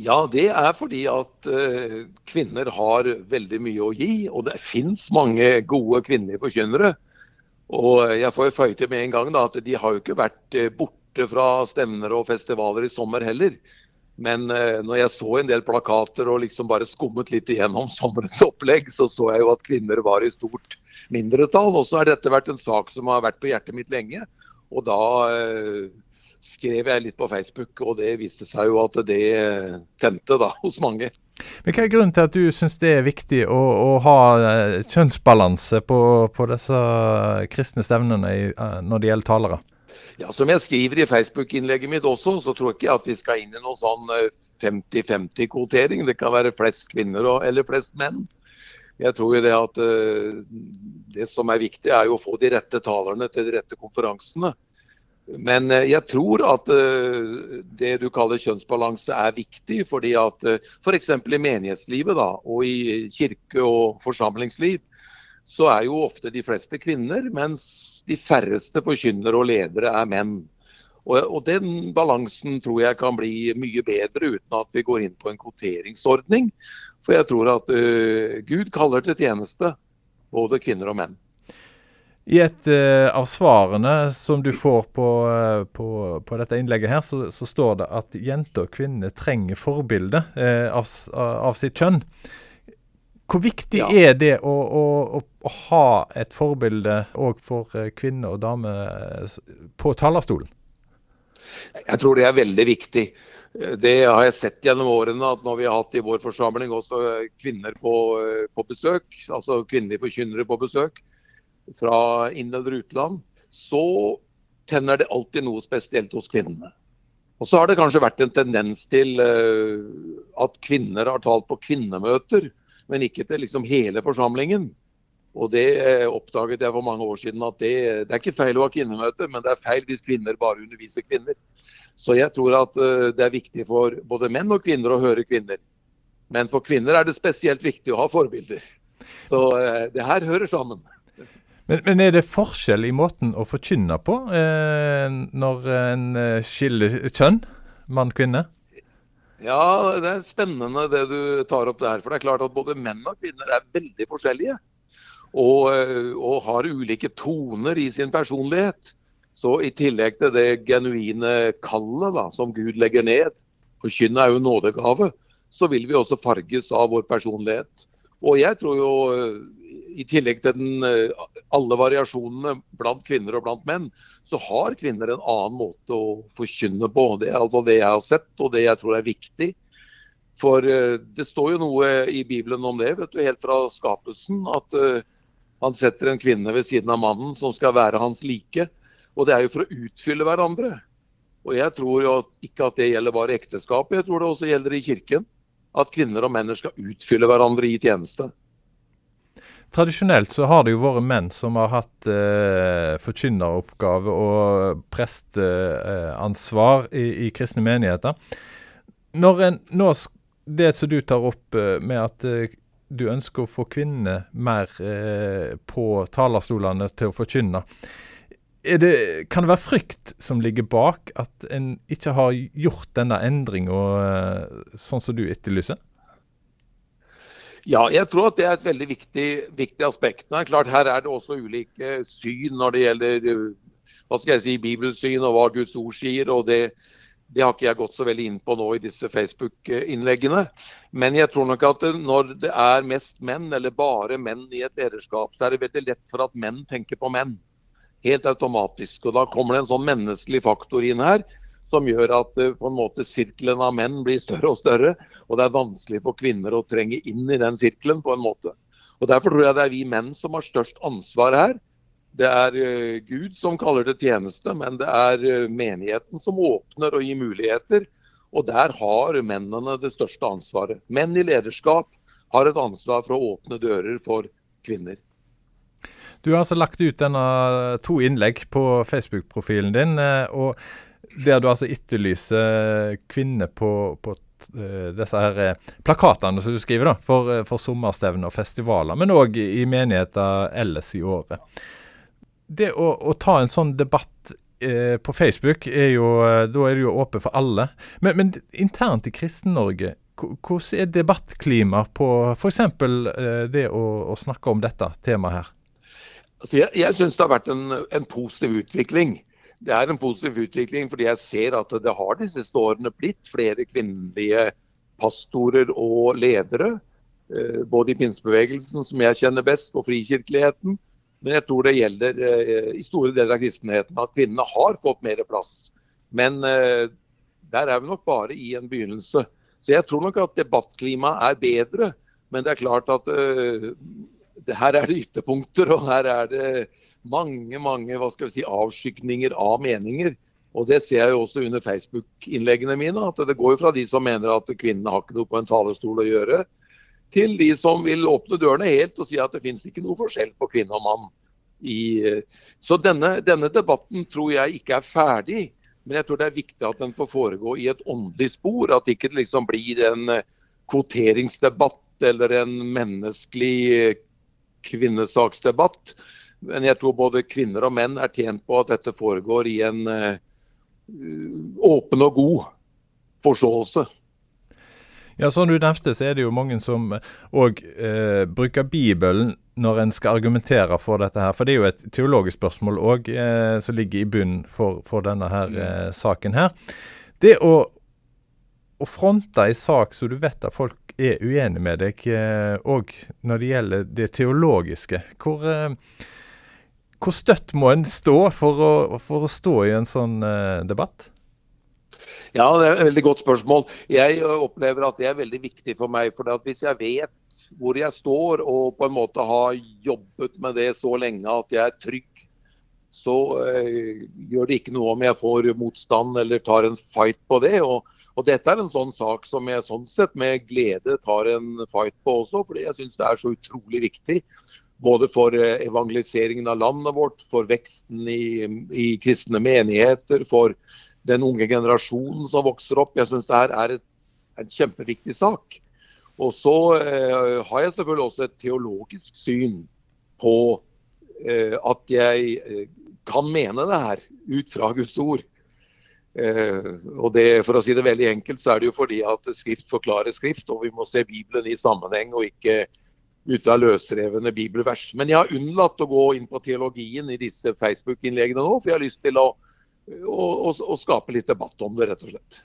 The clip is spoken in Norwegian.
Ja, det er fordi at uh, kvinner har veldig mye å gi. Og det fins mange gode kvinnelige forkynnere. Og jeg får føye til med en gang da, at de har jo ikke vært uh, borte fra stevner og festivaler i sommer heller. Men uh, når jeg så en del plakater og liksom bare skummet litt igjennom sommerens opplegg, så så jeg jo at kvinner var i stort mindretall. Og så har dette vært en sak som har vært på hjertet mitt lenge. Og da skrev jeg litt på Facebook, og det viste seg jo at det tente da, hos mange. Men Hva er grunnen til at du syns det er viktig å, å ha eh, kjønnsbalanse på, på, disse kristne stevnene eh, når det gjelder talere? Ja, Som jeg skriver i Facebook-innlegget mitt også, så tror jeg ikke at vi skal inn i noen sånn 50-50-kvotering. Det kan være flest kvinner og, eller flest menn. Jeg tror jo det at det som er viktig, er jo å få de rette talerne til de rette konferansene. Men eh, jeg tror at eh, det du kaller kjønnsbalanse er viktig. fordi at F.eks. For i menighetslivet da, og i kirke- og forsamlingsliv så er jo ofte de fleste kvinner, mens de færreste forkynnere og ledere er menn. Og, og, Den balansen tror jeg kan bli mye bedre uten at vi går inn på en kvoteringsordning. For jeg tror at uh, Gud kaller til tjeneste både kvinner og menn. I et uh, av svarene som du får på, uh, på, på dette innlegget, her, så, så, står det at jenter og kvinner trenger forbilde uh, av, av, sitt kjønn. Hvor viktig ja. er det å, å, å, ha et forbilde òg for kvinner og damer på talerstolen? Jeg tror det er veldig viktig. Det har jeg sett gjennom årene, at når vi har hatt i vår forsamling også kvinner på, på besøk, altså kvinnelige forkynnere på besøk, fra inn- eller utland, så tenner det alltid noe spesielt hos kvinnene. Og så har det kanskje vært en tendens til uh, at kvinner har talt på kvinnemøter, men ikke til liksom hele forsamlingen. Og det uh, oppdaget jeg for mange år siden at det, det, er ikke feil å ha kvinnemøter, men det er feil hvis kvinner bare underviser kvinner. Så jeg tror at uh, det er viktig for både menn og kvinner å høre kvinner. Men for kvinner er det spesielt viktig å ha forbilder. Så det her hører sammen. Men, men, er det forskjell i måten å forkynne på eh, når en eh, skiller kjønn, mann-kvinne? Ja, det er spennende det du tar opp der. For det er klart at både menn og kvinner er veldig forskjellige. Og, eh, og har ulike toner i sin personlighet. Så i tillegg til det genuine kallet da, som Gud legger ned, forkynne er jo nådegave, så vil vi også farges av vår personlighet. Og jeg tror jo i tillegg til den, eh, alle variasjonene blant kvinner og blant menn, så har kvinner en annen måte å forkynne på. Det er altså det jeg har sett, og det jeg tror er viktig. For uh, det står jo noe i Bibelen om det, vet du, helt fra skapelsen. At uh, han setter en kvinne ved siden av mannen som skal være hans like. Og det er jo for å utfylle hverandre. Og jeg tror jo ikke at det gjelder bare ekteskap, jeg tror det også gjelder i kirken. At kvinner og menn skal utfylle hverandre i tjeneste. Tradisjonelt så har det jo vært menn som har hatt eh, forkynneroppgave og presteansvar eh, i, i, kristne menigheter. Når en, nå, Det som du tar opp eh, med at eh, du ønsker å få kvinner mer eh, på talerstolene til å forkynne. Det, kan det være frykt som ligger bak at en ikke har gjort denne endringa eh, sånn som du etterlyser? Ja, jeg tror at det er et veldig viktig, viktig aspekt. Er klart, Her er det også ulike syn når det gjelder hva skal jeg si, bibelsyn og hva Guds ord sier. og det, det har ikke jeg gått så veldig inn på nå i disse Facebook-innleggene. Men jeg tror nok at når det er mest menn, eller bare menn i et lederskap, så er det veldig lett for at menn tenker på menn. Helt automatisk. Og da kommer det en sånn menneskelig faktor inn her som gjør at eh, på en måte sirkelen av menn blir større og større. Og det er vanskelig for kvinner å trenge inn i den sirkelen på en måte. Og Derfor tror jeg det er vi menn som har størst ansvar her. Det er uh, Gud som kaller det tjeneste, men det er uh, menigheten som åpner og gir muligheter. Og der har mennene det største ansvaret. Menn i lederskap har et ansvar for å åpne dører for kvinner. Du har altså lagt ut denne to innlegg på Facebook-profilen din. og der du altså etterlyser kvinner på, på uh, disse her uh, plakatene som du skriver da, for, uh, for sommerstevner og festivaler, men òg i menigheter ellers i året. Det å, å, ta en sånn debatt eh, på Facebook er jo, eh, da er det jo åpent for alle. Men, men internt i Kristen-Norge, hvordan er debattklimaet på f.eks. Eh, det å, å, snakke om dette temaet her? Altså jeg jeg syns det har vært en, en, positiv utvikling. Det er en positiv utvikling fordi jeg ser at det har de siste årene blitt flere kvinnelige pastorer og ledere. Eh, både i pinsebevegelsen, som jeg kjenner best, og frikirkeligheten. Men jeg tror det gjelder eh, i store deler av kristenheten at kvinnene har fått mer plass. Men eh, der er vi nok bare i en begynnelse. Så jeg tror nok at debattklimaet er bedre. Men det er klart at her er det ytterpunkter, og her er det mange mange hva skal vi si, avskygninger av meninger. Og Det ser jeg jo også under Facebook-innleggene mine. at Det går jo fra de som mener at kvinnene har ikke noe på en talerstol å gjøre, til de som vil åpne dørene helt og si at det finnes ikke noe forskjell på kvinne og mann. I, så denne, denne, debatten tror jeg ikke er ferdig. Men jeg tror det er viktig at den får foregå i et åndelig spor. At det ikke liksom blir en kvoteringsdebatt eller en menneskelig kvinnesaksdebatt. Men jeg tror både kvinner og menn er tjent på at dette foregår i en uh, åpen og god forståelse. Ja, Som du nevnte, så er det jo mange som òg eh, bruker Bibelen når en skal argumentere for dette her. For det er jo et teologisk spørsmål òg eh, som ligger i bunnen for, for denne her, eh, saken her. Det å, å fronte en sak som du vet at folk er uenig med deg òg eh, når det gjelder det teologiske. Hvor, eh, hvor støtt må en stå for å, for å stå i en sånn eh, debatt? Ja, det er et veldig godt spørsmål. Jeg opplever at det er veldig viktig for meg. for Hvis jeg vet hvor jeg står og på en måte har jobbet med det så lenge at jeg er trygg, så uh, gjør det ikke noe om jeg får motstand eller tar en fight på det. og og Dette er en sånn sak som jeg sånn sett med glede tar en fight på også, fordi jeg syns det er så utrolig viktig. Både for eh, evangeliseringen av landet vårt, for veksten i, i kristne menigheter, for den unge generasjonen som vokser opp. Jeg syns det her er en kjempeviktig sak. Og så eh, har jeg selvfølgelig også et teologisk syn på eh, at jeg eh, kan mene det her ut fra Guds ord. Eh, og det, For å si det veldig enkelt, så er det jo fordi at Skrift forklarer Skrift, og vi må se Bibelen i sammenheng og ikke ut fra løsrevne bibelvers. Men jeg har unnlatt å gå inn på teologien i disse Facebook-innleggene nå, for jeg har lyst til å, å, å, å skape litt debatt om det, rett og slett.